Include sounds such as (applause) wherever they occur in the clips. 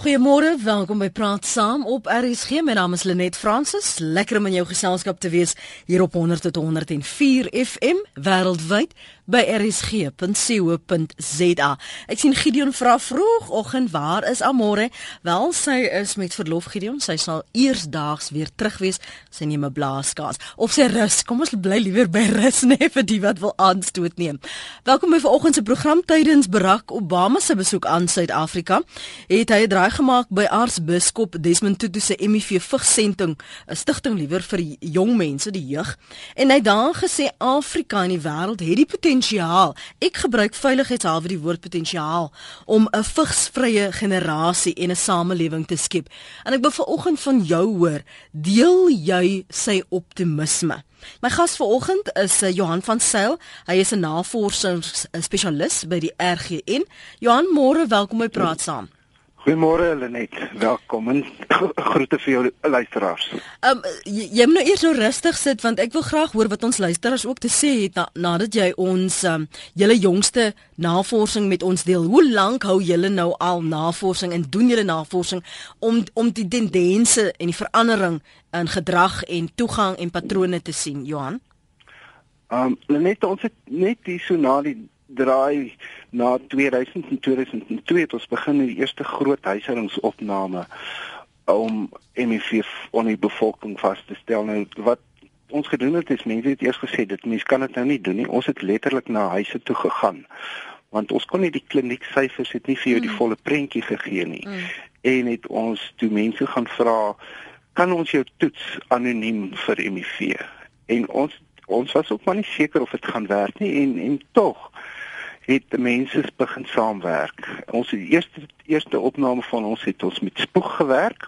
Goeiemôre, welkom by Praat Saam op RSG. My naam is Lenet Fransis. Lekker om in jou geselskap te wees hier op 100.104 FM wêreldwyd by rsg.co.za. Ek sien Gideon vra vroegoggend, waar is Amore? Wel, sy is met verlof Gideon. Sy sal eersdaags weer terug wees. Sy neem 'n blaaskaas of sy rus. Kom ons bly liewer by rus (laughs) net vir die wat wil aanstoot neem. Welkom by vanoggend se program tydens Barack Obama se besoek aan Suid-Afrika. Het hy 'n gemaak by aartsbiskop Desmond Tutu se MEV vigsentrum, 'n stigting liewer vir jong mense, die jeug. En hy daar gesê Afrika en die wêreld het die potensiaal. Ek gebruik veiligheidshalwe die woord potensiaal om 'n vigsvrye generasie en 'n samelewing te skep. En ek wil vanoggend van jou hoor, deel jy sy optimisme? My gas vanoggend is eh, Johan van Sail. Hy is 'n navorsingsspesialis by die RGN. Johan, môre, welkom by Praat Saam. Goeiemôre Lenet. Welkom en (laughs) groete vir jou luisteraars. Ehm um, jy, jy moet nou eers nou rustig sit want ek wil graag hoor wat ons luisteraars ook te sê het na, nadat jy ons ehm um, julle jongste navorsing met ons deel. Hoe lank hou julle nou al navorsing en doen julle navorsing om om die tendense en die verandering in gedrag en toegang en patrone te sien, Johan? Ehm um, Lenet, ons het net hier so na die draai na 2000 en 2002 het ons begin die eerste groot huishoudingsopname om HIV onder die bevolking vas te stel. Nou wat ons gedoen het is mense het eers gesê dit mense kan dit nou nie doen nie. Ons het letterlik na huise toe gegaan want ons kon nie die klinieksyfers het nie vir jou die mm. volle prentjie gegee nie. Mm. En het ons toe mense gaan vra kan ons jou toets anoniem vir HIV? En ons ons was ook maar nie seker of dit gaan werk nie en en tog het mense begin saamwerk. Ons die eerste eerste opname van ons het ons met spoeg gewerk,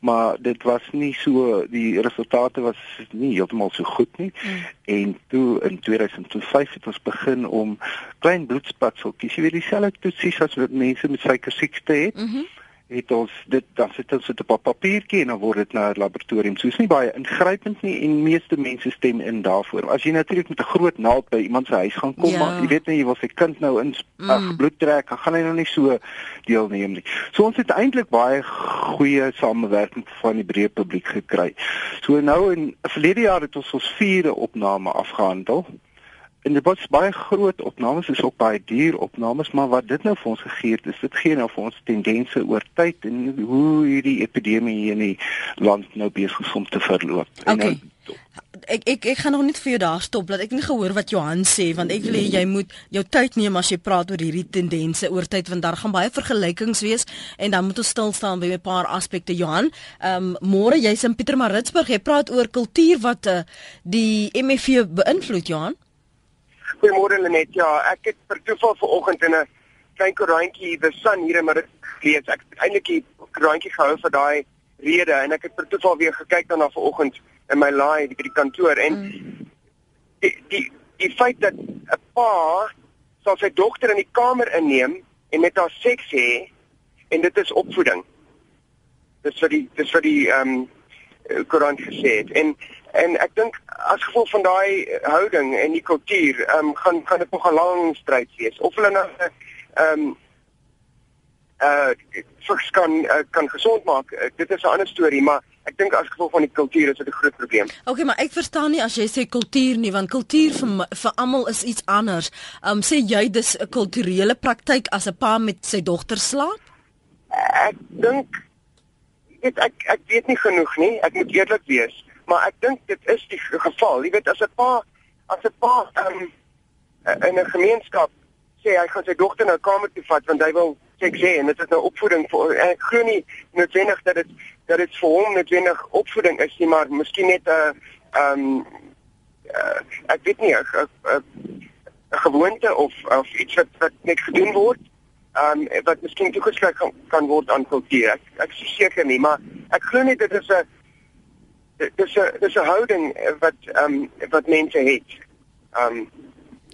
maar dit was nie so die resultate was nie heeltemal so goed nie. Mm. En toe in 2005 het ons begin om klein bloedspatseltjies, jy weet dieselfde toetsies as wat mense met suiker siekte het. Mm -hmm het ons dit dan sit ons dit op 'n papiertjie en dan word dit na 'n laboratorium. So is nie baie ingrypend nie en meeste mense stem in daarvoor. As jy natuurlik met 'n groot naald by iemand se huis gaan kom, ja. maar jy weet nie jy wil sy kind nou in mm. bloed trek, dan gaan hy nou nie so deelneem nie. So ons het eintlik baie goeie samewerking van die breë publiek gekry. So nou in verlede jaar het ons ons vierde opname afgehandel en dit was baie groot opnames is ook baie duur opnames maar wat dit nou vir ons gegee het is dit gee nou vir ons tendense oor tyd en hoe hierdie epidemie hier in die land nou besig is om te verloop. Okay. Nou, ek ek ek gaan nog net vir jou daar stop dat ek nie gehoor wat Johan sê want ek wil hê jy moet jou tyd neem as jy praat oor hierdie tendense oor tyd want daar gaan baie vergelykings wees en dan moet ons stil staan by 'n paar aspekte Johan. Ehm um, môre jy's in Pietermaritzburg jy praat oor kultuur wat uh, die MEV beïnvloed Johan. Goeiemôre Lenet. Ja, ek het per toeval vanoggend in 'n klein koerantjie The Sun hier in Madrid gelees. Ek het eintlik die koerantjie gehou vir daai rede en ek het per toeval weer gekyk daarna vanoggend in my laai by die kantoor en mm. die die die feit dat 'n pa sal sy dogter in die kamer inneem en met haar seks hê en dit is opvoeding. Dis vir die dis vir die ehm um, koerant gesê het. En En ek dink as gevolg van daai houding en die kultuur, ehm um, gaan gaan dit nog 'n lang stryd wees. Of hulle nou ehm um, uh vigs kan uh, kan gesond maak, uh, dit is 'n ander storie, maar ek dink as gevolg van die kultuur is dit 'n groot probleem. Okay, maar ek verstaan nie as jy sê kultuur nie, want kultuur vir vir almal is iets anders. Ehm um, sê jy dis 'n kulturele praktyk as 'n pa met sy dogter slaap? Ek dink ek ek weet nie genoeg nie. Ek moet eerlik wees maar ek dink dit is die geval. Jy weet as 'n pa as 'n pa um, in 'n gemeenskap sê hy gaan sy dogter na kamer toe vat want hy wil seks hê en dit is nou opvoeding vir ek glo nie noodwendig dat dit dat dit vir hom noodwendig opvoeding is nie, maar miskien net 'n ehm um, uh, ek weet nie 'n gewoonte of of iets wat wat net gedoen word. Ehm um, wat miskien toegeskryf kan, kan word aan kultuur. Ek ek seker nie, maar ek glo net dit is 'n dis 'n dis 'n houding wat ehm um, wat mense het. Ehm um,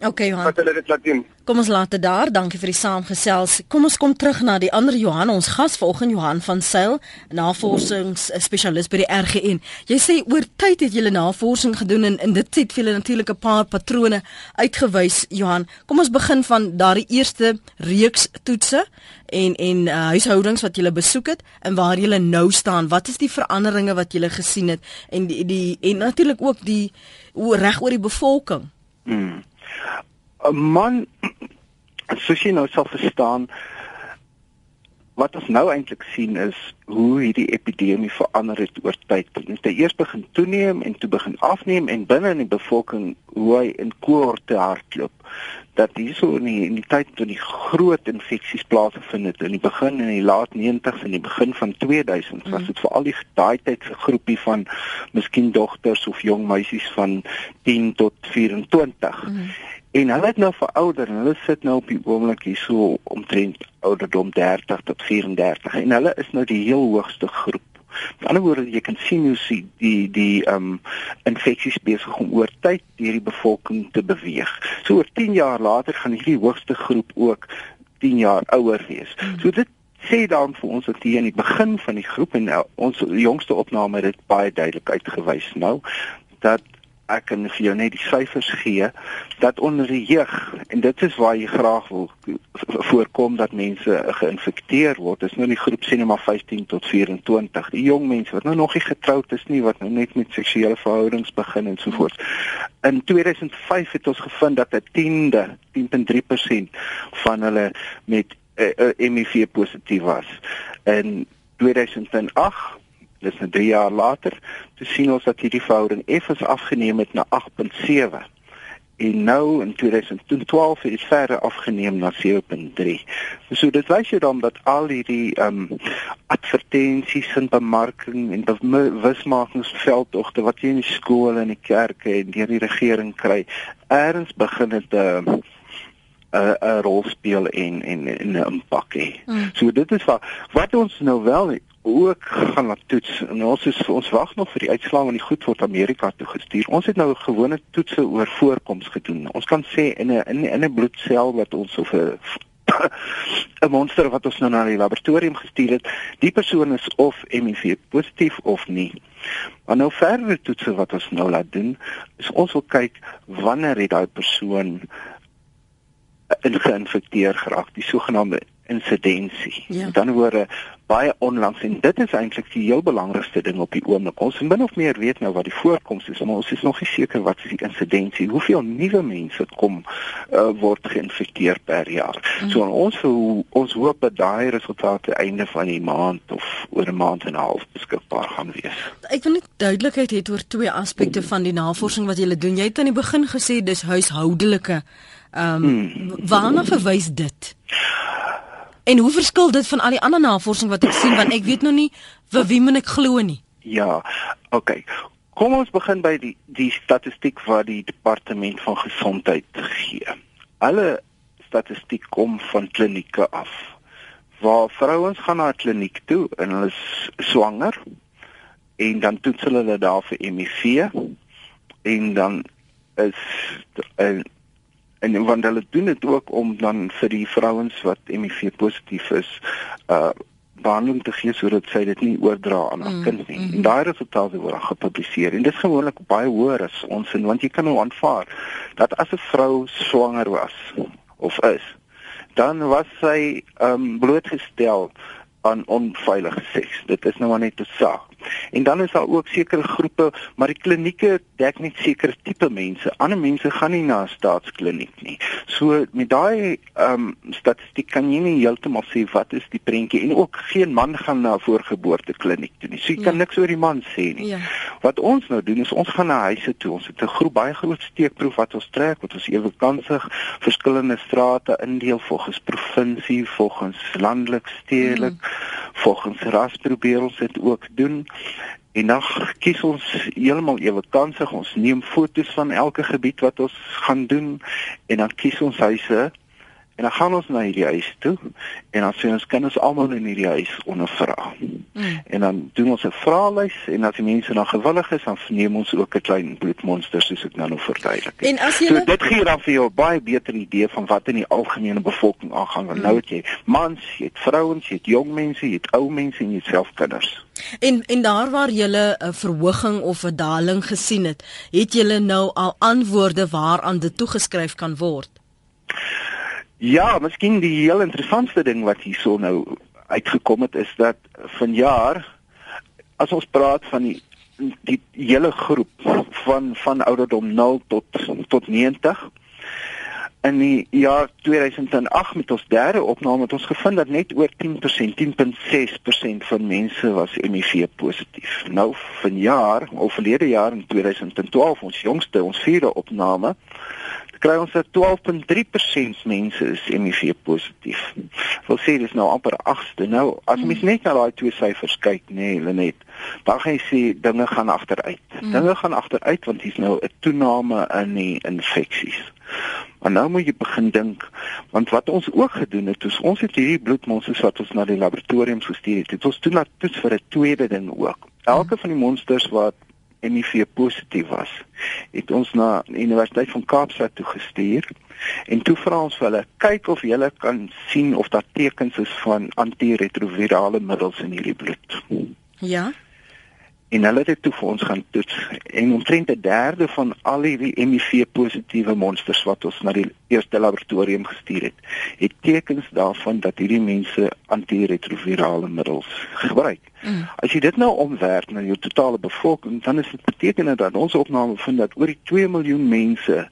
Okay, Johan. Wat hulle dit laat doen. Kom ons laat dit daar. Dankie vir die saamgesels. Kom ons kom terug na die ander Johan, ons gas vanoggend Johan van Sail, navorsingsspesialis by die RGN. Jy sê oor tyd het julle navorsing gedoen en, en dit het vir julle natuurlik 'n paar patrone uitgewys, Johan. Kom ons begin van daardie eerste reeks toetse en en uh, huishoudings wat julle besoek het en waar julle nou staan. Wat is die veranderinge wat julle gesien het en die, die en natuurlik ook die reg oor die bevolking? Hmm. 'n Man (clears throat) soos jy nou sal verstaan wat ons nou eintlik sien is hoe hierdie epidemie verander het oor tyd. Dit het eers begin toeneem en toe begin afneem en binne in die bevolking hoe hy in kohorte hardloop dat hierso in die, in die tyd toe die groot infeksies plaasgevind het in die begin in die laat 90s en die begin van 2000 was dit veral die daai tyd se groepie van miskien dogters of jong meisies van 10 tot 24 mm. En hulle het nou verouder en hulle sit nou op die oomblik hierso omtrent ouderdom 30 tot 34 en hulle is nou die heel hoogste groep Met ander woorde, jy kan sien hoe sie die die ehm um, infeksies besig om oor tyd deur die bevolking te beweeg. So oor 10 jaar later gaan hierdie hoogste groep ook 10 jaar ouer wees. So dit sê dan vir ons dat hier in die begin van die groep en nou, ons jongste opname het dit baie duidelik uitgewys nou dat ek kan vir jou net die syfers gee dat onder die jeug en dit is waar jy graag wil voorkom dat mense geïnfekteer word is nou in die groep sien maar 15 tot 24 die jong mense wat nou nog nie getroud is nie wat nou net met seksuele verhoudings begin en so voort. In 2005 het ons gevind dat 'n tiende 10.3% van hulle met uh, eh, uh, eh, HIV positief was. In 2008 dis nou 3 jaar later, te sien ons dat hierdie verhouding effens afgeneem het na 8.7 en nou in 2012 het dit verder afgeneem na 7.3. So dit wys jou dan dat al hierdie ehm um, advertensies en bemarking en bewusmakingsveldtogte wat jy in die skole en die kerke en deur die regering kry, eers begin dit 'n uh, 'n 'n rol speel en en 'n impak hê. Mm. So dit is wat wat ons nou wel ook gaan laat toets. En ons is ons wag nog vir die uitslae van die goed word Amerika toe gestuur. Ons het nou gewone toetse oor voorkoms gedoen. Ons kan sê in 'n in 'n bloedsel wat ons of 'n (coughs) 'n monster wat ons nou na die laboratorium gestuur het, die persoon is of HIV positief of nie. Maar nou verdere toetse wat ons nou laat doen, is ons wil kyk wanneer het daai persoon geïnfekteer geraak, die sogenaamde insidensie. Ja. Dan word baie onlangs en dit is eintlik die heel belangrikste ding op die oomblik. Ons min of meer weet nou wat die voorkoms is, maar ons is nog nie seker wat is die insidensie. Hoeveel nuwe mense kom uh, word geïnfekteer per jaar. Mm. So ons ons hoop dat daai resultate einde van die maand of oor 'n maand en 'n half beskikbaar gaan wees. Ek wil net duidelikheid hê oor twee aspekte van die navorsing wat julle doen. Jy het aan die begin gesê dis huishoudelike Ehm um, hmm. waarna verwys dit? En hoe verskil dit van al die ander navorsing wat ek sien want ek weet nog nie vir wie moet ek glo nie. Ja. OK. Kom ons begin by die die statistiek wat die departement van gesondheid gee. Alle statistiek kom van klinieke af. Waar vrouens gaan na 'n kliniek toe en hulle is swanger en dan toets hulle daar vir HIV en dan is en en want hulle doen dit ook om dan vir die vrouens wat HIV positief is uh behandeling te gee sodat sy dit nie oordra aan haar mm, kind nie. Mm. En daai resultate word gepubliseer en dit is gewoonlik baie hoër as ons en want jy kan nou aanvaar dat as 'n vrou swanger was of is, dan was sy um blootgestel aan onveilige seks. Dit is nou maar net 'n saak. En dan is daar ook sekere groepe, maar die klinieke dek net sekere tipe mense. Ander mense gaan nie na 'n staatskliniek nie. So met daai ehm um, statistiek kan jy nie heeltemal sê wat is die prentjie en ook geen man gaan na voorgeboorte kliniek toe nie. So jy kan ja. niks oor die man sê nie. Ja. Wat ons nou doen is ons gaan na huise toe. Ons het 'n groep baie groot steekproef wat ons trek wat ons ewe kansig verskillende strate indeel volgens provinsie, volgens landelik, stedelik, mm. volgens ras probeer ons dit ook doen. En dan kies ons heeltemal ewe kansig. Ons neem foto's van elke gebied wat ons gaan doen en dan kies ons huise En dan gaan ons na hierdie huis toe en dan sê ons kinders almal in hierdie huis ondervra. Mm. En dan doen ons 'n vraelys en as die mense dan gewillig is, dan neem ons ook 'n klein bloedmonster soos ek nou nog verduidelik. En as jy so, dit gee dan vir jou 'n baie beter idee van wat in die algemene bevolking aangaan. Mm. Nou het jy mans, jy het vrouens, jy het jong mense, jy het ou mense en jy het self kinders. En en daar waar jy 'n verhoging of 'n daling gesien het, het jy nou al antwoorde waaraan dit toegeskryf kan word? Ja, miskien die heel interessantste ding wat hierso nou uitgekom het is dat vanjaar as ons praat van die die hele groep van van ouderdom 0 tot tot 90 in die jaar 2008 met ons derde opname het ons gevind dat net oor 10% 10.6% van mense was HIV positief. Nou vanjaar of verlede jaar in 2012 ons jongste ons vierde opname kry ons dat 12.3% mense is HIV positief. Wil sê dis nou amper 8ste. Nou as mens net na daai twee syfers kyk, nê, nee, Lenet, dan gaan jy sien dinge gaan agteruit. Mm. Dinge gaan agteruit want hier's nou 'n toename in die infeksies. Maar nou moet jy begin dink want wat ons ook gedoen het, is ons het hierdie bloedmonsters wat ons na die laboratoriums gestuur het. Dit was toe na toets vir 'n tweede ding ook. Elke van die monsters wat HIV positief was, het ons na die Universiteit van Kaapstad toe gestuur en toe vra ons vir hulle kyk of hulle kan sien of daar tekens is van antiretrovirale middels in hierdie bloed. Ja en hulle het dit toe vir ons gaan toets en omtrent 'n derde van al hierdie HIV positiewe monsters wat ons na die eerste laboratorium gestuur het, het tekens daarvan dat hierdie mense antiretrovirale middels gebruik. Mm. As jy dit nou omwerk na jou totale bevolking, dan is dit beteken dat ons opname vind dat oor die 2 miljoen mense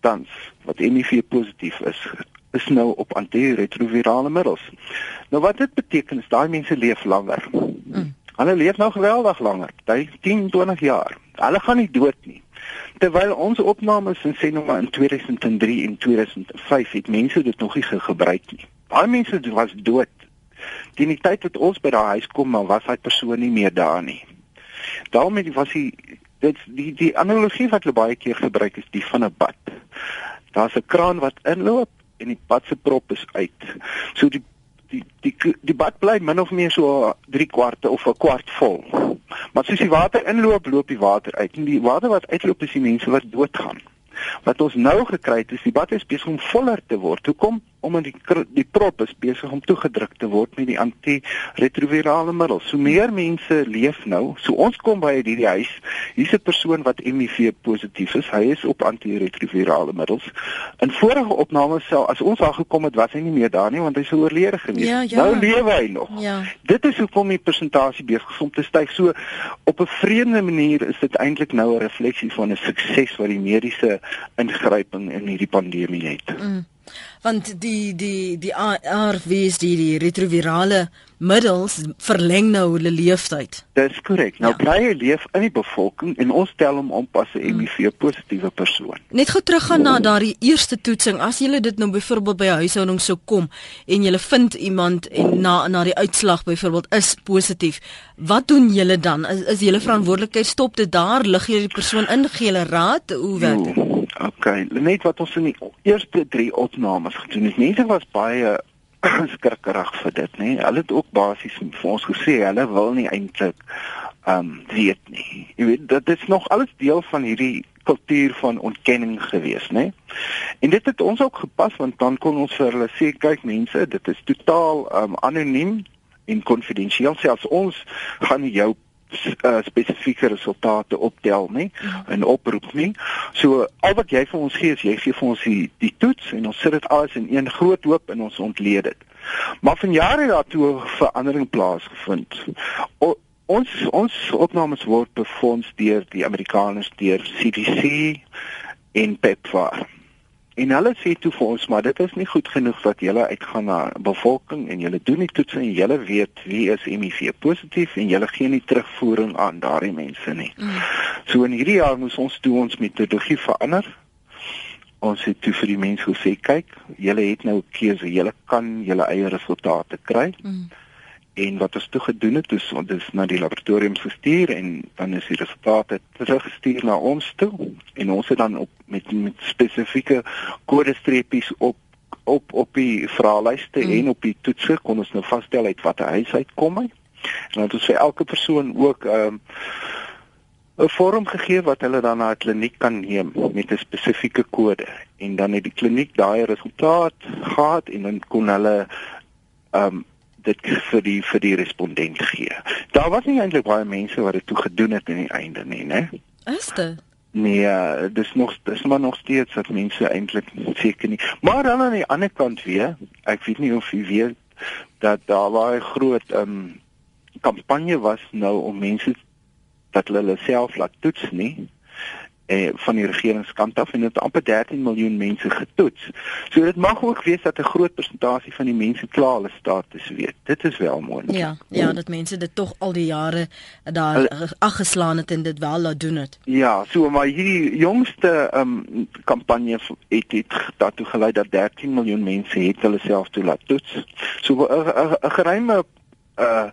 tans wat HIV positief is, is nou op antiretrovirale middels. Nou wat dit beteken is daai mense leef langer. Hulle leef nou geweldig langer, 10, 20 jaar. Hulle gaan nie dood nie. Terwyl ons opnames in sê nou maar in 2003 en 2005 het mense dit nog nie gebruik nie. Baie mense was dood. Teen die tyd wat ons by daai huis kom, maar was daai persoon nie meer daar nie. Daarom het was hy dit die die analogie wat hulle baie keer gebruik is die van 'n bad. Daar's 'n kraan wat inloop en die bad se prop is uit. So die die die die bad bly min of meer so 3 kwarte of 'n kwart vol. Maar soos die water inloop, loop die water uit. En die water wat uitloop is die mense wat doodgaan. Wat ons nou gekry het is die bad is besig om voller te word. Hoekom? Omdat die die prop is besig om toegedruk te word met die antiretrovirale middels. So meer mense leef nou. So ons kom by hierdie huis. Hier's 'n persoon wat HIV positief is. Hy is op antiretrovirale middels. In vorige opnames sou as ons daar gekom het, was hy nie meer daar nie want hy sou oorlede gewees. Ja, ja. Nou lewe hy nog. Ja. Dit is hoekom die persentasie besig om te styg. So op 'n vreemde manier is dit eintlik nou 'n refleksie van 'n sukses wat die mediese ingryping in hierdie pandemie het. Mm want die die die ARVs die die retrovirale middels verleng nou hulle leeftyd. Dis korrek. Nou ja. bly hy leef in die bevolking en ons tel hom om as 'n HIV positiewe persoon. Net gou teruggaan na daardie eerste toetsing. As jy dit nou byvoorbeeld by 'n huishouding sou kom en jy vind iemand en na na die uitslag byvoorbeeld is positief, wat doen julle dan? Is, is julle verantwoordelikheid stop dit daar? Lig jy die persoon in gee hulle raad? Hoe werk dit? Okay, net wat ons in die eerste 3 opnames gedoen het. Mense was baie (coughs) skrikkerig vir dit, nê. Hulle het ook basies vir ons gesê hulle wil nie eintlik ehm um, weet nie. Jy weet dit is nog alles deel van hierdie kultuur van ontkenning gewees, nê. En dit het ons ook gepas want dan kon ons vir hulle sê kyk mense, dit is totaal ehm um, anoniem en konfidensieel. Selfs ons gaan jou uh, spesifieke resultate optel nie en oproep nie. So al wat jy vir ons gee is jy gee vir ons die, die toets en ons sit dit alles in een groot hoop en ons ontleed dit. Maar van jare daartoe verandering plaasgevind. O, ons ons opnames word befonds deur die Amerikaners deur CDC en PEPFAR. En hulle sê toe vir ons maar dit is nie goed genoeg dat julle uitgaan na bevolking en julle doen nie toets en julle weet wie is HIV positief en julle gee nie terugvoering aan daardie mense nie. Mm. So in hierdie jaar moes ons toe ons metodologie verander. Ons het toe vir die mense gesê kyk, julle het nou 'n keuse, julle kan julle eie resultate kry. Mm. En wat ons toe gedoen het, is ons is na die laboratorium gestuur en dan is die resultate teruggestuur na ons toe en ons het dan op met met spesifieke kodestreepies op op op die vraelyste mm. en op die toetse kon ons nou vasstel uit watter huis uitkom hy. En dan het ons vir elke persoon ook 'n um, 'n vorm gegee wat hulle dan na 'n kliniek kan neem met 'n spesifieke kode en dan het die kliniek daai resultaat gehad en dan kon hulle ehm um, dit vir die vir die respondent gee. Daar was nie eintlik baie mense wat dit toe gedoen het aan die einde nie, né? Is dit? Nee, dis nog dis maar nog steeds dat mense eintlik seker nie. Maar dan aan die ander kant weer, ek weet nie of jy weet dat daar baie groot ehm um, kampanje was nou om mense dat hulle self laat toets nie eh van die regeringskant af en dit amper 13 miljoen mense getoets. So dit mag ook wees dat 'n groot persentasie van die mense klaar hulle status weet. Dit is wel moontlik. Ja, ja, dat mense dit tog al die jare daar aggeslaan het en dit wel laat doen het. Ja, so maar hierdie jongste ehm um, kampanje het dit daartoe gelei dat 13 miljoen mense het hulle self toe laat toets. So 'n geruime uh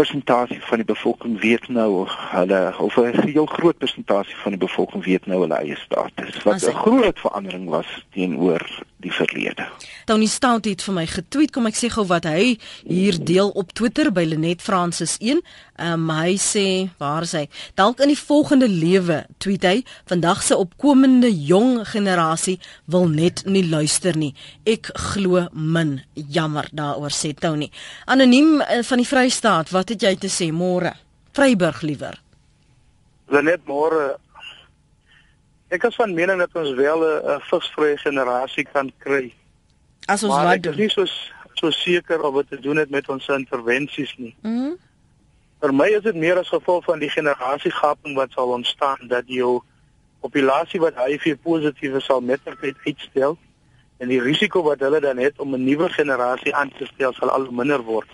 persentasie van die bevolking weet nou hulle of 'n heel groot persentasie van die bevolking weet nou hulle eie status. Wat 'n groot verandering was teenoor die verlede. Tony Stout het vir my getweet kom ek sê gou wat hy hier deel op Twitter by Lenet Francis 1. Ehm um, hy sê waar is hy? Dalk in die volgende lewe tweet hy vandag se opkomende jong generasie wil net nie luister nie. Ek glo min. Jammer daaroor sê Tony. Anoniem eh, van die Vrystaat, wat het jy te sê môre? Vryburg liewer. Lenet môre Ek is van mening dat ons wel 'n vigsvrye generasie kan kry. As ons wat doen. Ek is nie so so seker of wat te doen het met ons intervensies nie. Mhm. Mm Vir my is dit meer as gevolg van die generasiegaping wat sal ontstaan dat jou populasie wat HIV positief is sal met tyd uitstel en die risiko wat hulle dan het om 'n nuwe generasie aan te stel sal al minder word.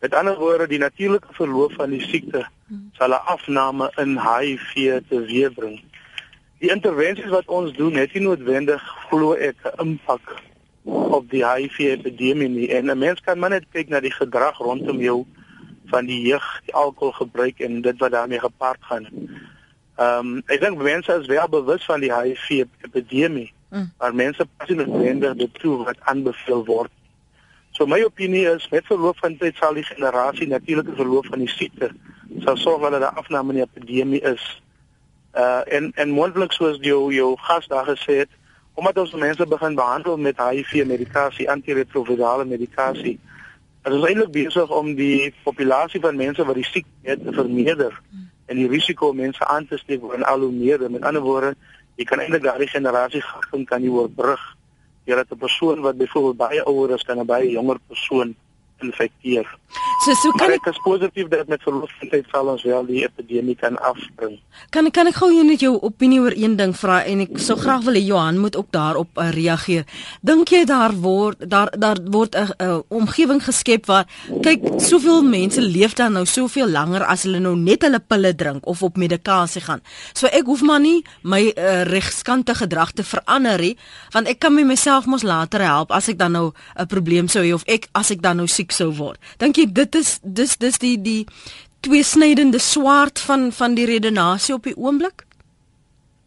Met ander woorde, die natuurlike verloop van die siekte mhm. sal 'n afname in HIV teweegbring. Die intervensies wat ons doen het nie noodwendig glo ek 'n impak op die HIV epidemie nie. En 'n mens kan maar net kyk na die gedrag rondom jou van die jeug, die alkoholgebruik en dit wat daarmee gepaard gaan. Ehm um, ek dink mense is wel bewus van die HIV epidemie, mm. maar mense pas nie noodwendig dit toe wat aanbeveel word. So my opinie is met verloop van tyd sal die generasie natuurlike verloop van die siekte sal sorg dat daar afname in die epidemie is uh en en moontlik soos jou jou gas daar gesê het omdat ons mense begin behandel met HIV medikasie antiretrovirale medikasie is ons eintlik besig om die populasie van mense wat die siekte het te vermeerder en die risiko mense aan te steek word al hoe meer. Met ander woorde jy kan eintlik daardie generasie gaan kan jy oorbrug jy het 'n persoon wat byvoorbeeld baie ouer is kan 'n baie jonger persoon infekteer. So so kan ek is positief dat met verloop van tyd sal ons wel die epidemie kan afbring. Kan kan ek gou net jou opinie oor een ding vra en ek sou graag wil hê Johan moet ook daarop uh, reageer. Dink jy daar word daar daar word 'n uh, omgewing geskep waar kyk soveel mense leef dan nou soveel langer as hulle nou net hulle pille drink of op medikasie gaan. So ek hoef maar nie my uh, regskante gedrag te verander nie want ek kan my myself mos later help as ek dan nou 'n probleem sou hê of ek as ek dan nou siek sou word. Dink jy dit is dis dis die die tweesnydende swaard van van die redenasie op die oomblik?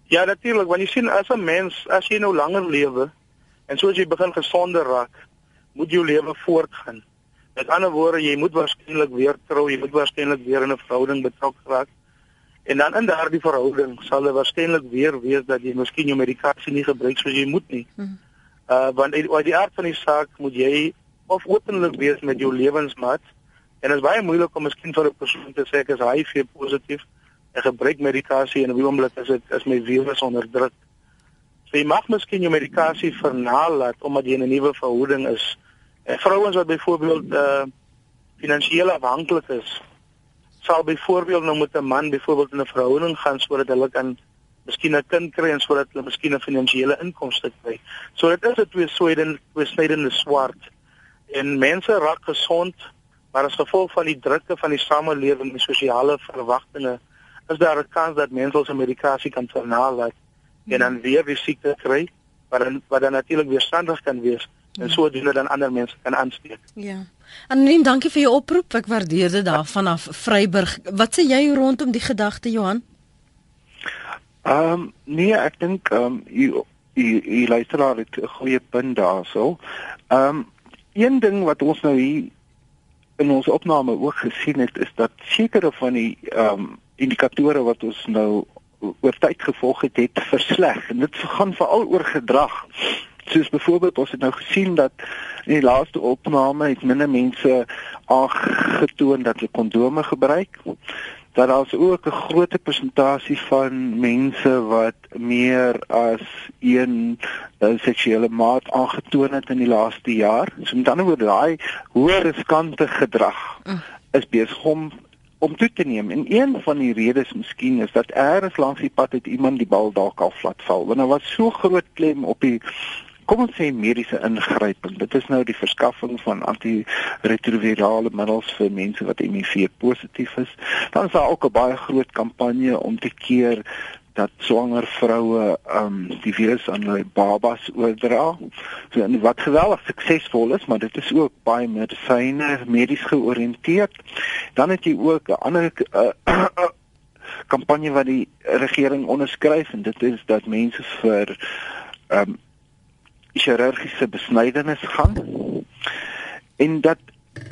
Ja, natuurlik, want jy sien as 'n mens, as jy nou langer lewe en soos jy begin gesonder raak, moet jou lewe voortgaan. Met ander woorde, jy moet waarskynlik weer trou, jy moet waarskynlik weer in 'n verhouding betrokke raak. En dan in daardie verhouding sal dit waarskynlik weer wees dat jy miskien jou medikasie nie gebruik soos jy moet nie. Hmm. Uh want uit die aard van die saak moet jy of openlik wees met jou lewensmaat en dit is baie moeilik om miskien vir 'n persoon te sê ek is HIV positief en gebruik medikasie en op die oomblik is dit is my virus onder druk. So jy mag miskien jou medikasie vernalat omdat jy 'n nuwe verhouding is. En vrouens wat byvoorbeeld uh finansiëel afhanklik is, sal byvoorbeeld nou met 'n man byvoorbeeld in 'n verhouding gaan sodat hulle kan miskien 'n kind kry en sodat hulle miskien 'n finansiële inkomste kry. So dit is 'n twee swydende twee snydende swaard en mense raak gesond maar as gevolg van die drukte van die samelewing en sosiale verwagtinge is daar 'n kans dat mense se medikasie kan vernalat en dan weer die siekte kry wat dan wat dan natuurlik weerstandig kan wees en ja. sodoende dan ander mense kan aansteek. Ja. Anoniem, dankie vir jou oproep. Ek waardeer dit daar vanaf Vryburg. Wat sê jy rondom die gedagte Johan? Ehm um, nee, ek dink ehm um, die die luisteraar het 'n goeie punt daarso. Ehm um, een ding wat ons nou hier in ons opname ook gesien het is dat sekere van die ehm um, indikatore wat ons nou oor tyd gevolg het, het versleg en dit gaan veral oor gedrag. Soos byvoorbeeld ons het nou gesien dat in die laaste opname het minder mense aangetoon dat hulle kondome gebruik dat daar's ook 'n groot persentasie van mense wat meer as een uh, seksuele maat aangetoon het in die laaste jaar. So met ander woorde, daai hoë riskante gedrag mm. is besig om om toe te neem. En een van die redes miskien is dat eers langs die pad het iemand die bal dalk al flat val. Want daar was so groot klem op die kom ons sê mediese ingryping. Dit is nou die verskaffing van antiretrovirale middels vir mense wat HIV positief is. Dan is daar ook 'n baie groot kampanje om te keer dat swanger vroue um, die virus aan hulle babas oordra. So wat geweldig suksesvol is, maar dit is ook baie medisyne medies georiënteerd. Dan het jy ook 'n ander uh, (clears throat) kampanje wat die regering onderskryf en dit is dat mense vir um, chirurgiese besnydenis gaan en dat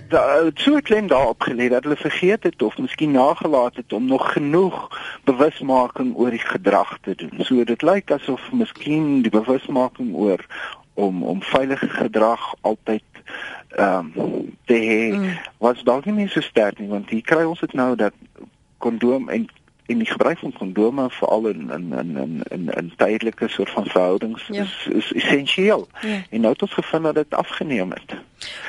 daar so klein daarop gelê dat hulle vergeet het of miskien nagelaat het om nog genoeg bewusmaking oor die gedrag te doen. So dit lyk asof miskien die bewusmaking oor om om veilige gedrag altyd ehm um, te hê mm. was dalk nie so sterk nie want hier kry ons dit nou dat kondoom en en die gebruik van kondome veral in in in in in, in tydelike soort van verhoudings ja. is is essensieel. Ja. En nou het ons gevind dat dit afgeneem het.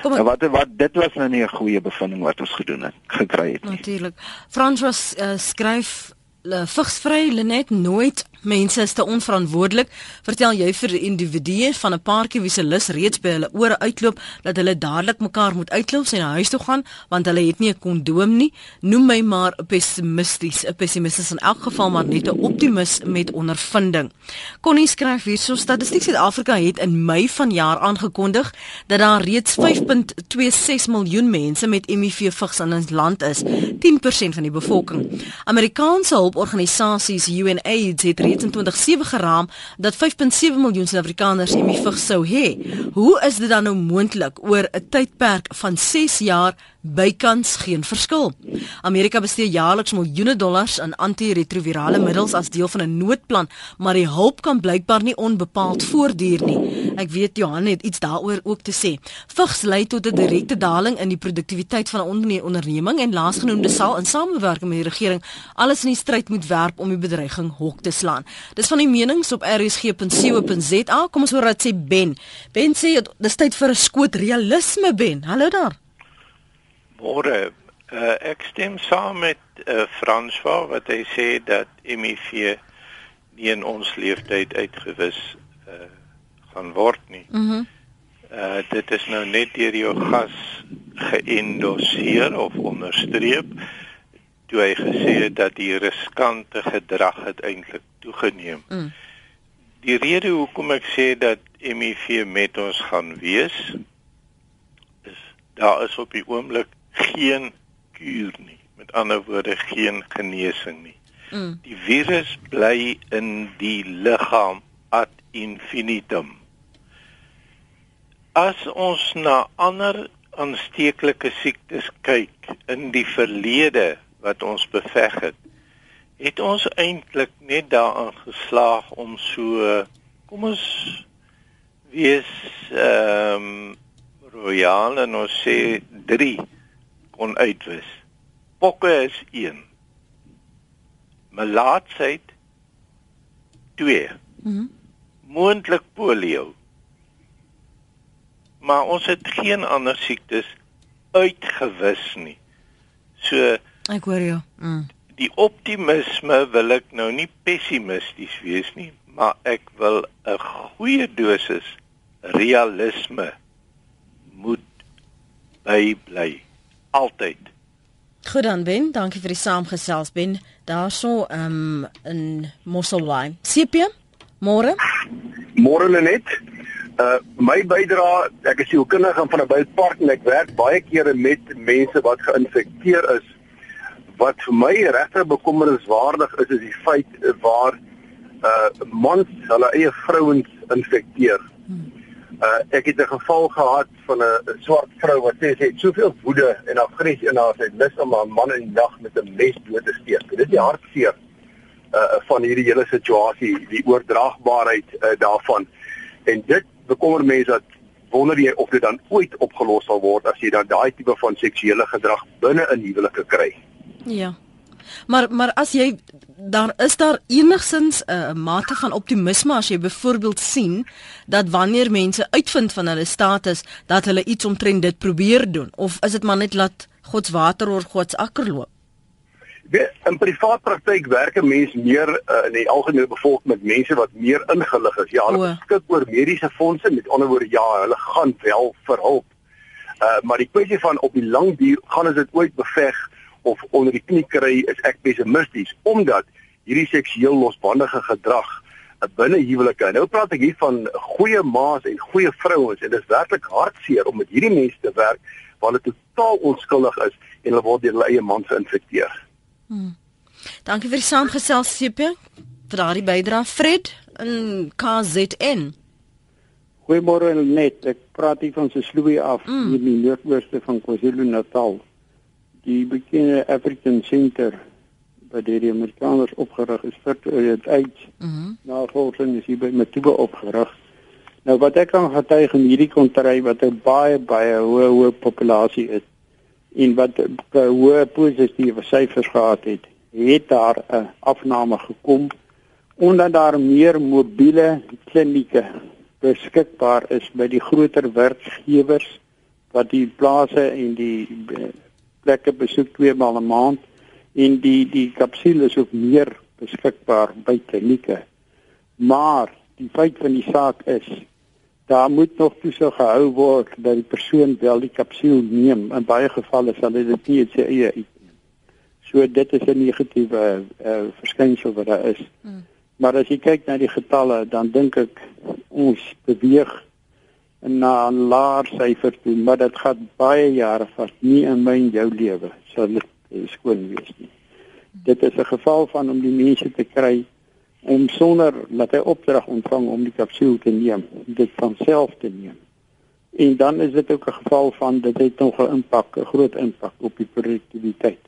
Kom nou, wat wat dit was nou nie 'n goeie bevinding wat ons gedoen het gekry het nie. Natuurlik. Frans was uh, skryf vigsvry Lenet nooit Mense is te onverantwoordelik. Vertel jy vir individue van 'n paartjie wie se lus reeds by hulle ore uitloop dat hulle dadelik mekaar moet uitloop en na huis toe gaan want hulle het nie 'n kondoom nie. Noem my maar pessimisties. 'n Pessimistis in elk geval maar net 'n optimis met ondervinding. Connie skryf hierso Statistiek Suid-Afrika het in Mei vanjaar aangekondig dat daar reeds 5.26 miljoen mense met HIV vigs in ons land is, 10% van die bevolking. Amerikaanse hulporganisasies UNAIDS het reeds in 2007 geraam dat 5.7 miljoen Suid-Afrikaners HIV sou hê. Hoe is dit dan nou moontlik oor 'n tydperk van 6 jaar bykans geen verskil. Amerika bestee jaarliks miljoene dollars aan antiretrovirale middels as deel van 'n noodplan, maar die hulp kan blykbaar nie onbepaald voortduur nie. Ek weet Johan het iets daaroor ook te sê. Vigs lei tot 'n direkte daling in die produktiwiteit van 'n onderneming en laasgenoemde sal in samewerking met die regering alles in die stryd moet werp om die bedreiging hok te slaan. Dis van die menings op rsg.co.za. Kom ons hoor wat sê Ben. Ben sê dis tyd vir 'n skoot realisme Ben. Hallo daar. Môre, uh, ek stem saam met uh, François wat hy sê dat HIV nie in ons leeftyd uitgewis gaan word nie. Mhm. Mm uh dit is nou net deur jou gas geëndoseer of onderstreep toe hy gesê het dat die riskante gedrag het eintlik toegeneem. Mm. Die rede hoekom ek sê dat HIV met ons gaan wees is daar is op die oomblik geen kuur nie. Met ander woorde geen genesing nie. Mm. Die virus bly in die liggaam ad infinitum. As ons na ander aansteeklike siektes kyk in die verlede wat ons beveg het, het ons eintlik net daarin geslaag om so kom ons wees ehm um, royale en ons sê 3 kon uitwis. Pokke is 1. Melaatsheid 2. Mhm. Mm Moontlik polio. Maar ons het geen ander siektes uitgewis nie. So ek hoor jou. Mm. Die optimisme wil ek nou nie pessimisties wees nie, maar ek wil 'n goeie dosis realisme moet by bly altyd. Goed dan Ben, dankie vir die saamgesels Ben. Daarso um in Mosselbaai. CP, môre? Môre net. Uh my bydrae, ek is sielkundige van 'n buitepark en ek werk baie kere met mense wat geïnfekteer is. Wat vir my regtig bekommerniswaardig is is die feit waar uh mans hulle eie vrouens infekteer. Uh ek het 'n geval gehad van 'n swart vrou wat sê sy het soveel woede en aggressie in haar sy lus om haar man in die nag met 'n mes dood te steek. Dit is die hartseer uh van hierdie hele situasie, die oordraagbaarheid uh, daarvan. En dit bekommer mense dat wonder jy of dit dan ooit opgelos sal word as jy dan daai tipe van seksuele gedrag binne in huwelike kry. Ja. Maar maar as jy daar is daar enigsins 'n uh, mate van optimisme as jy byvoorbeeld sien dat wanneer mense uitvind van hulle status dat hulle iets omtrent dit probeer doen of is dit maar net laat God se water oor God se akker loop? Weet, in privaat praktyk werk 'n mens meer uh, in die algemene bevolking met mense wat meer ingelig is. Ja, hulle beskik oor mediese fondse, met ander woorde ja, hulle gaan wel vir hulp. Uh maar die kwessie van op die lang duur gaan dit ooit beveg of onder die knie kry is ek pessimisties omdat hierdie seksueel losbandige gedrag uh, binne huwelike. Nou praat ek hier van goeie ma's en goeie vrouens en dit is werklik hartseer om met hierdie mense te werk waar hulle totaal onskuldig is en hulle word deur hulle eie mans geïnfekteer. Hmm. Dankie vir die saamgesels CP. Vir daardie bydrae Fred in KZN. Goeiemôre net. Ek praat hier van Sesloe af mm. in die noordooste van KwaZulu-Natal. Die bekende African Center wat deur die Amerikaners opgerig is vir dit uit. Mhm. Mm Navorsing is hier by Matuba opgerig. Nou wat ek kan getuig in hierdie kontry wat 'n baie baie hoë hoë populasie is en wat hoë positiewe syfers gehad het, het daar 'n afname gekom omdat daar meer mobiele klinieke beskikbaar is by die groter werkgewers wat die plase en die plekke besoek twee maal 'n maand en die die kapsule is ook meer beskikbaar by klinieke. Maar die feit van die saak is daar moet nog toesig gehou word dat die persoon wel die kapsule neem. In baie gevalle sal dit dit nie sy eie uitneem. So dit is 'n negatiewe uh, verskynsel wat daar is. Hmm. Maar as jy kyk na die getalle, dan dink ek ons beweeg na 'n laer syfer toe, maar dit gaan baie jare vas nie in my en jou lewe sal dit skoon wees nie. Dit is 'n geval van om die mense te kry om sonder dat hy opdrag ontvang om die kapsule te neem, dit van self te neem. En dan is dit ook 'n geval van dit het nog 'n impak, 'n groot impak op die produktiwiteit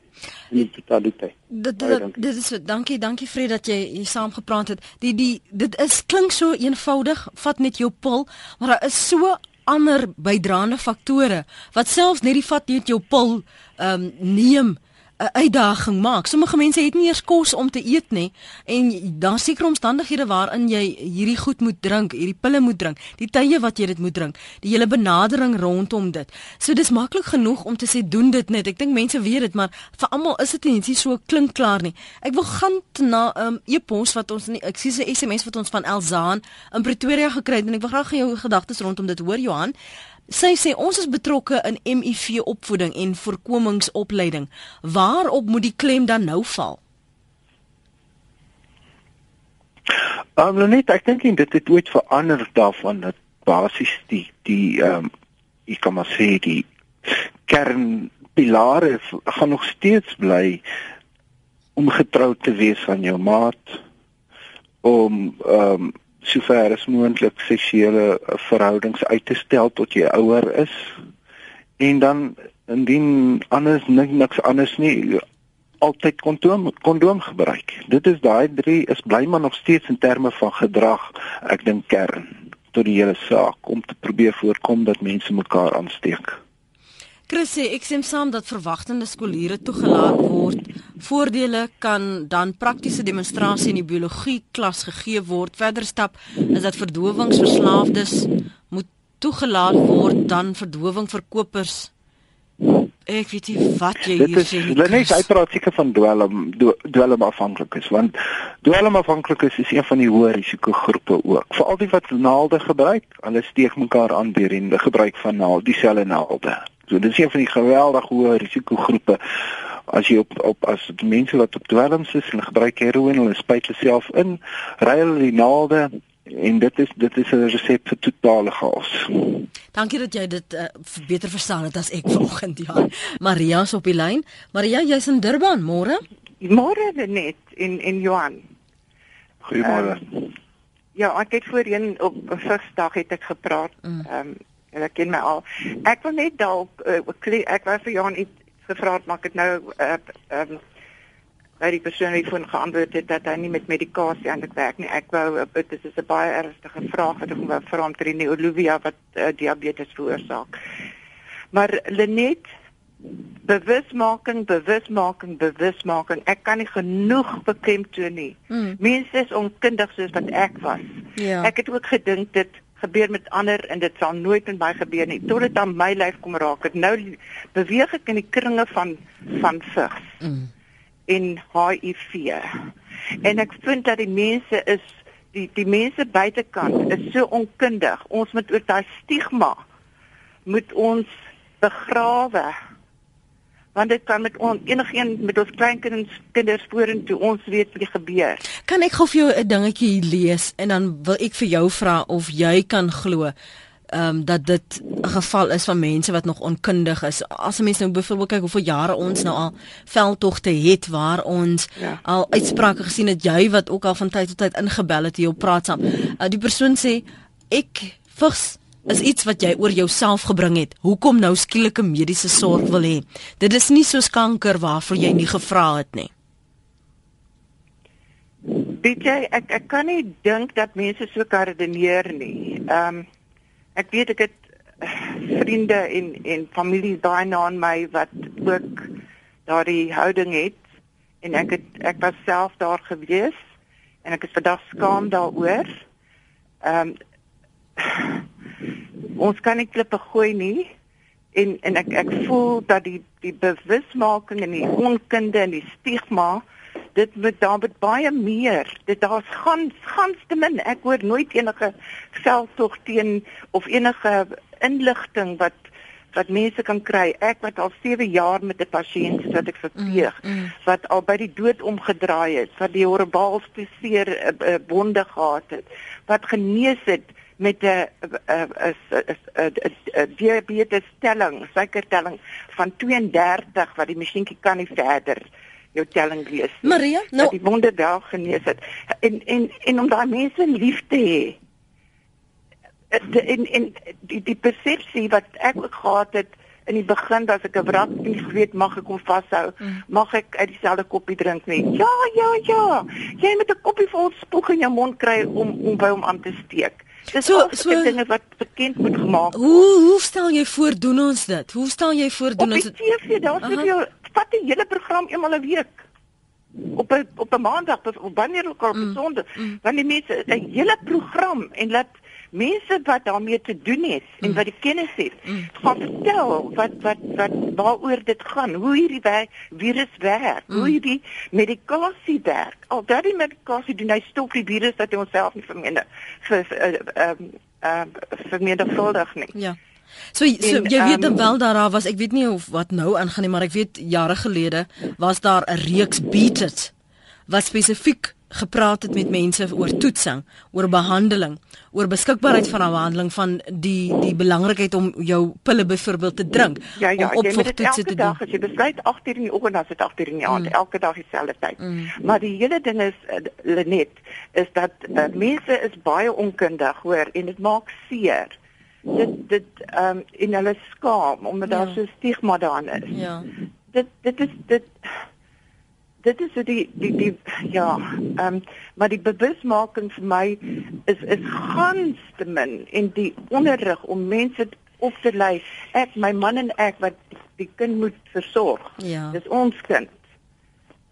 en die totaliteit. Dit dit, dit is dankie, dankie Fred dat jy hier saam gepraat het. Die die dit is klink so eenvoudig, vat net jou pil, maar daar is so ander bydraende faktore wat selfs net die vat net jou pil ehm um, neem 'n uitdaging maak. Sommige mense het nie eers kos om te eet nie en daar seker omstandighede waarin jy hierdie goed moet drink, hierdie pille moet drink, die tye wat jy dit moet drink, die hele benadering rondom dit. So dis maklik genoeg om te sê doen dit net. Ek dink mense weet dit, maar vir almal is dit nie so klink klaar nie. Ek wil gaan na 'n um, e-pos wat ons ek sien 'n SMS wat ons van Elzaan in Pretoria gekry het en ek wil graag jou gedagtes rondom dit hoor Johan. Sy sê ons is betrokke in MIV opvoeding en voorkomingsopleiding. Waarop moet die klem dan nou val? Um, nou net, ek dink dit het ooit verander daarvan dat basies die die ehm um, ek kan maar sê die kernpilare gaan nog steeds bly om getrou te wees aan jou maat om ehm um, sover as moontlik seksuele verhoudings uit te stel tot jy ouer is en dan indien anders niks anders nie altyd kondoom kondoom gebruik. Dit is daai drie is bly maar nog steeds in terme van gedrag ek dink kern tot die hele saak om te probeer voorkom dat mense mekaar aansteek. Chris sê ek stem saam dat verwagtende skooliere toegelaat word. Voordele kan dan praktiese demonstrasie in die biologie klas gegee word. Verder stap is dat verdowingsverslaafdes moet toegelaat word dan verdowingverkopers. Ek weet nie wat jy hier sê nie. Dit is uiteraard seker van dwelm dwelm afhanklik is want dwelm afhanklik is, een van die hoë risiko groepe ook. Veral die wat naalde gebruik, hulle steek mekaar aan deur die gebruik van naald, dieselfde naalde. So dis een van die geweldig hoë risikogroepe as jy op op as mense wat op dwelms is en gebruik heroïne, hulle spuit hulle self in, ry hulle die naalde en dit is dit is 'n resep vir totale chaos. Dankie dat jy dit uh, beter verstaan het as ek (laughs) vanoggend ja. Maria is op die lyn. Maria, jy's in Durban, môre? Môre net in in Johan. Goeiemôre. Uh, Ja, ek het voorheen op Vrydag het ek gepraat. Mm. Ehm mm. um, hulle ken my al. Ek wil net dalk uh, ek wou vir Jan iets gevra het, maar ek het nou ehm uh, um, by die persoon wie van geantwoord het dat hy nie met medikasie eintlik werk nie. Ek wou eh, dit is 'n baie ernstige vraag wat ek wou vra om ter die Olivia wat uh, diabetes veroorsaak. Maar Lenet bewusmaking, bewusmaking, bewusmaking. Ek kan nie genoeg beklemtoon nie. Mm. Mense is onkundig soos wat ek was. Ja. Ek het ook gedink dit gebeur met ander en dit sal nooit met my gebeur nie tot dit aan my lyf kom raak. Ek nou beweeg ek in die kringe van van vigs. Mm en HIV. En ek vind dat die mense is die die mense buitekant is so onkundig. Ons moet oor daai stigma moet ons begrawe. Want dit kan met ons enigiemand met ons kleinkinders kinders vorentoe ons weet wat gebeur. Kan ek gou vir jou 'n dingetjie lees en dan wil ek vir jou vra of jy kan glo ehm um, dat dit 'n geval is van mense wat nog onkundig is. As 'n mens nou byvoorbeeld kyk hoeveel jare ons nou al veldtogte het waar ons ja. al uitsprake gesien het jy wat ook al van tyd tot tyd ingebel het hier op praat saam. Uh, die persoon sê ek vigs is iets wat jy oor jouself gebring het. Hoekom nou skielike mediese sorg wil hê? Dit is nie soos kanker waarvoor jy nie gevra het nie. DJ ek ek kan nie dink dat mense so kan redeneer nie. Ehm um, ek weet ek het eh, vriende en en familie daai na aan my wat ook daardie houding het en ek het ek was self daar gewees en ek is vandag skaam daaroor. Ehm um, ons kan nie klippe gooi nie en en ek ek voel dat die die bewusmaking en die onkunde en die stigma dit moet daar met baie meer. Dit daar's gans gans te min. Ek hoor nooit enige veldtog teen of enige inligting wat wat mense kan kry. Ek wat al 7 jaar met 'n pasiënt wat ek verpleeg, mm, mm. wat al by die dood omgedraai het, wat die horribaalste seer uh, uh, bonde gehad het, wat genees het met 'n 'n 'n diabetes stelling, suikertelling van 32 wat die masjienkie kan nie verder jou telling lees. Maria, nou die wonde daar genees het. En en en om daai mense lief te hê. En en die die persepsie wat ek ook gehad het in die begin as ek 'n wrak nie geweet mag ek hom vashou, mm. mag ek uit dieselfde koppie drink nie. Ja, ja, ja. Jy moet 'n koppie vol spoeg in jou mond kry om om by hom aan te steek. Dis so so dinge wat bekend moet gemaak word. Hoe hoe stel jy voor doen ons dit? Hoe stel jy voor doen ons dit? Op TV, daar's vir jou vat die hele program eenmal 'n week. Op 'n op 'n maandag of wanneer ook al op mm, Sondag, mm. want die mense 'n hele program en laat mense wat daarmee te doen het en mm. wat die kennis het, mm. gaan vertel wat wat wat waaroor dit gaan, hoe hierdie virus werk, mm. hoe hierdie medikasie werk. Al daardie medikasie doen hy stop die virus dat hy onsself nie verminder vir ehm uh, ehm uh, uh, vermindervuldig nie. Ja. So, so en, jy weet um, wel daar was ek weet nie of wat nou aangaan nie maar ek weet jare gelede was daar 'n reeks beat it wat spesifiek gepraat het met mense oor toetsing, oor behandeling, oor beskikbaarheid van 'n behandeling van die die belangrikheid om jou pille byvoorbeeld te drink. Ja ja, om dit elke dag as jy besluit 8 uur in die oggend, dan sit 8 uur in die aand, mm. elke dag dieselfde tyd. Mm. Maar die hele ding is uh, Lenet is dat uh, mense is baie onkundig hoor en dit maak seer dit dit ehm um, in hulle skaam omdat ja. daar so stigma daarin is. Ja. Dit dit is dit dit is die die die ja, ehm um, maar die bewusmaking vir my is is gans te min en die onderrig om mense op te lei. Ek my man en ek wat die kind moet versorg. Ja. Dis ons kind.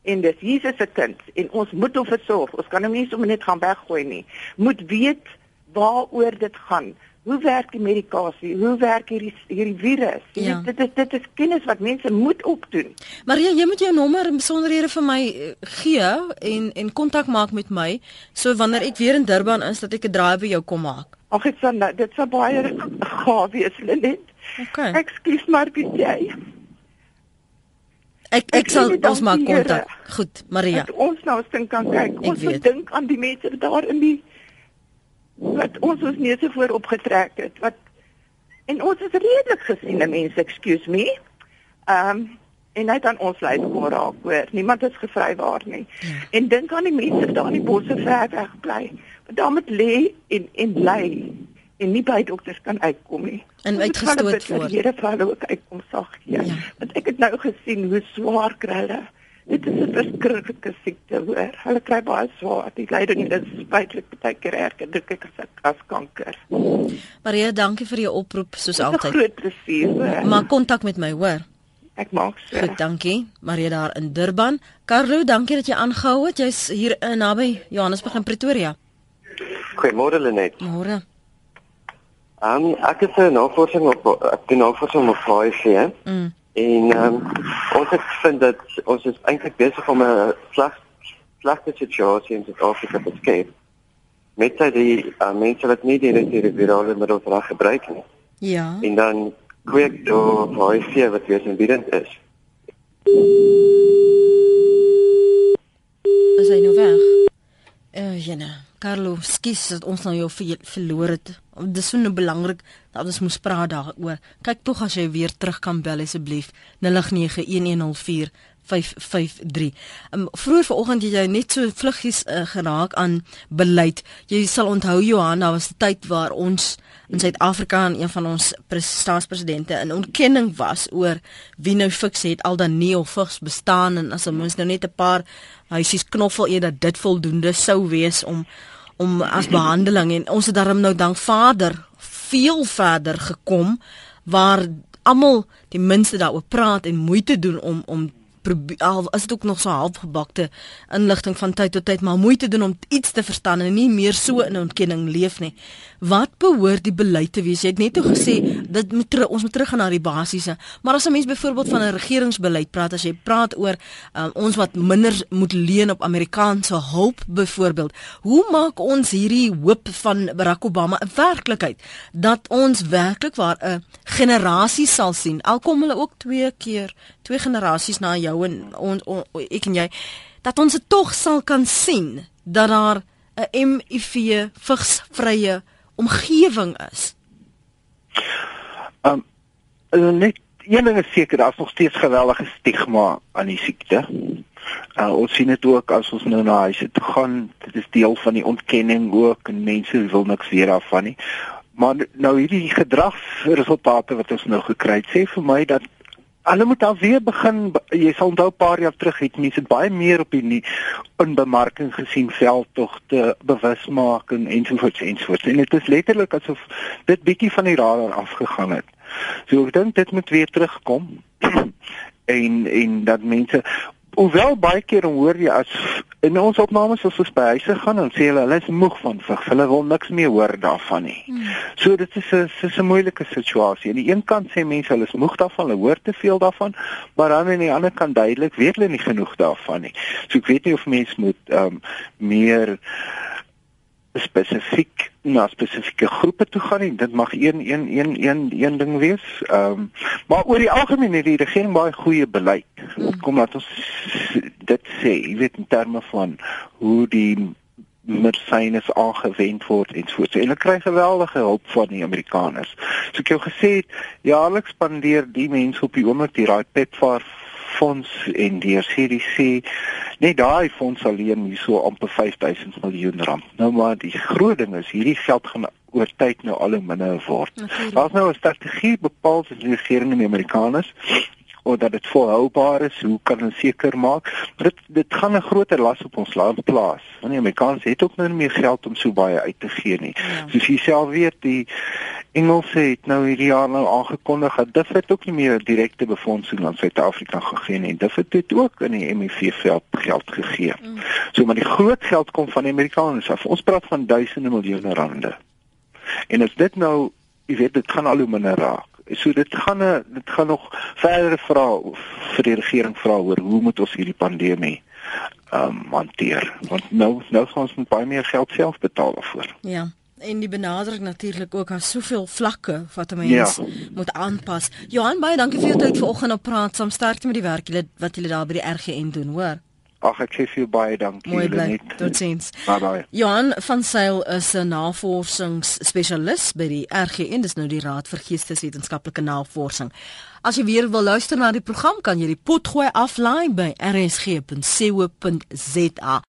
En dis Jesus se kind en ons moet hom versorg. Ons kan hom nie sommer net gaan weggooi nie. Moet weet waaroor dit gaan hoe werk die medikasie? Hoe werk hierdie hierdie virus? Ja. Dit is dit is kennis wat mense moet opdoen. Maria, jy moet jou nommer en besonderhede vir my eh, gee en en kontak maak met my so wanneer ek weer in Durban is dat ek 'n draai by jou kom maak. Ag ek sê dit sou baie gaaf wees, Lenet. Okay. Ekskuus maar bietjie jy. Ek ek, ek sal ons maak kontak. Goed, Maria. Ons nou dink kan kyk. Ons moet dink aan die mense daar in die wat ons ons neuse voor opgetrek het wat en ons is redelik gesiene mense excuse me. Ehm um, en hy het aan ons lei kom raak hoor. Niemand is gevrywaar nie. Ja. En dink aan die mense daar in die bosse ver weg bly. Want daar moet lê en en lê en nie by dokters kan uitkom nie. En uitgestoot word. Die Here vir hulle ook uitkom sag gee. Ja. Want ek het nou gesien hoe swaar kry hulle. Dit is 'n verskriklike siekte hoor. Hulle kry baie swaar. Die lyding is spytlik baie keer erger dit as as kanker. Maria, dankie vir jou oproep soos altyd. Groot plesier. Maak kontak met my, hoor. Ek maak so. Goed, dankie. Maria daar in Durban. Carlo, dankie dat jy aangehou het. Jy's hier in naby Johannesburg in Pretoria. Goeiemôre Lenet. Môre. Ehm um, ek het 'n navorsing op ek doen navorsing op HIV. Mm. En ehm um, ons het vind dat ons is eintlik besig om 'n sleg slegte situasie in Suid-Afrika te skep. Met die uh, mense wat nie die retrovirale middels reg gebruik nie. Ja. En dan kweek door HIV wat weer inbidend is. Is hy nou weg? Eh, uh, ja nee. Carlo, skus dat ons nou jou verloor het. Dit is so nou belangrik dat ons moet praat daaroor. Kyk tog as jy weer terug kan bel asseblief 0891104553. Um, vroeger vanoggend het jy net so vluggies uh, geraak aan beleid. Jy sal onthou Johan, daar was 'n tyd waar ons in Suid-Afrika en een van ons staatspresidente in ontkenning was oor wie nou fiks het al dan nie of vigs bestaan en as ons nou net 'n paar huisies knoffel eet dat dit voldoende sou wees om om as behandeling en ons het daarom nou dank Vader veel verder gekom waar almal die minste daaroor praat en moeite doen om om al is dit ook nog so halfgebakte inligting van tyd tot tyd maar moeite doen om iets te verstaan en nie meer so in ontkenning leef nie. Wat behoort die beleid te wees? Jy het net toe gesê dit moet ons moet teruggaan na die basiese. Maar as 'n mens byvoorbeeld van 'n regeringsbeleid praat, as jy praat oor um, ons wat minder moet leen op Amerikaanse hulp byvoorbeeld, hoe maak ons hierdie hoop van Barack Obama 'n werklikheid dat ons werklik waar 'n generasie sal sien? Al kom hulle ook twee keer, twee generasies na jou en ons ek en jy dat ons dit tog sal kan sien dat daar 'n HIV vigsvrye omgewing is? Um net een ding is seker, daar's nog steeds geweldige stigma aan die siekte. Uh, ons sien dit ook as ons nou na huise toe gaan, dit is deel van die ontkenning ook en mense wil niks weer daarvan nie. Maar nou hierdie gedragsresultate wat ons nou gekry het, sê vir my dat Hulle moet al weer begin jy sal onthou 'n paar jaar terug het mense baie meer op die in bemarking gesien veldtogte bewusmaking ensovoorts ensovoorts en dit is letterlik asof dit bietjie van die radar afgegaan het. So ek dink dit moet weer terugkom (clears throat) en en dat mense Hoewel baie keer hoor jy as in ons opnames as ons by huise gaan en sê hulle hulle is moeg van vigs, hulle wil niks meer hoor daarvan nie. Hmm. So dit is 'n dis 'n moeilike situasie. Aan die een kant sê mense hulle is moeg daarvan, hulle hoor te veel daarvan, maar dan aan die ander kant duidelik weet hulle nie genoeg daarvan nie. So ek weet nie of mense moet ehm um, meer spesifiek na spesifieke groepe toe gaan nie. Dit mag een een een een een ding wees. Ehm um, maar oor die algemeen het die regering baie goeie beleid. Hmm. Kom laat ons dit sê, jy weet in terme van hoe die medisyne aangewend word en so. En hulle kry geweldige hulp van die Amerikaners. So ek jou gesê het, jaarliks spandeer die mense op die oomblik die raai PEPFAR fonds en die CDC net daai fonds alleen hierso amper 5000 miljoen rand. Nou maar die groot ding is hierdie geld gaan oor tyd nou al hoe minder word. Daar's nou 'n strategie bepaal deur die regering en die Amerikaners of dat dit volhoubaar is, hoe kan ons seker maak? Dit dit gaan 'n groter las op ons land plaas. Want die Amerikaners het ook nou nie meer geld om so baie uit te gee nie. Ja. Soos jy self weet, die Engelse het nou hierdie jaar nou aangekondig dat dit het ook nie meer direkte befondsing aan Suid-Afrika gegee nie. Dit het ook in die MEV veld geld gegee. Mm. So maar die groot geld kom van die Amerikaners af. Ons praat van duisende miljoene rande. En as dit nou, jy weet, dit gaan al hoe minder raak. So dit gaan 'n dit gaan nog verdere vra vir die regering vra oor hoe moet ons hierdie pandemie ehm um, hanteer? Want nou nou gaan ons met baie meer geld self betaal daarvoor. Ja. En die benadering natuurlik ook aan soveel vlakke wat 'n mens ja. moet aanpas. Johan, baie dankie vir jou tyd vanoggend op praat saam sterkte met die werk wat julle daar by die RGN doen, hoor. Ag ek sê vir jou baie dankie Mooi bly. Totsiens. Bye bye. Johan van Sail is 'n navorsingsspesialis by die RGN, dis nou die Raad vir Geesteswetenskaplike Navorsing. As jy weer wil luister na die program, kan jy die pot gooi aflaai by rsg.co.za.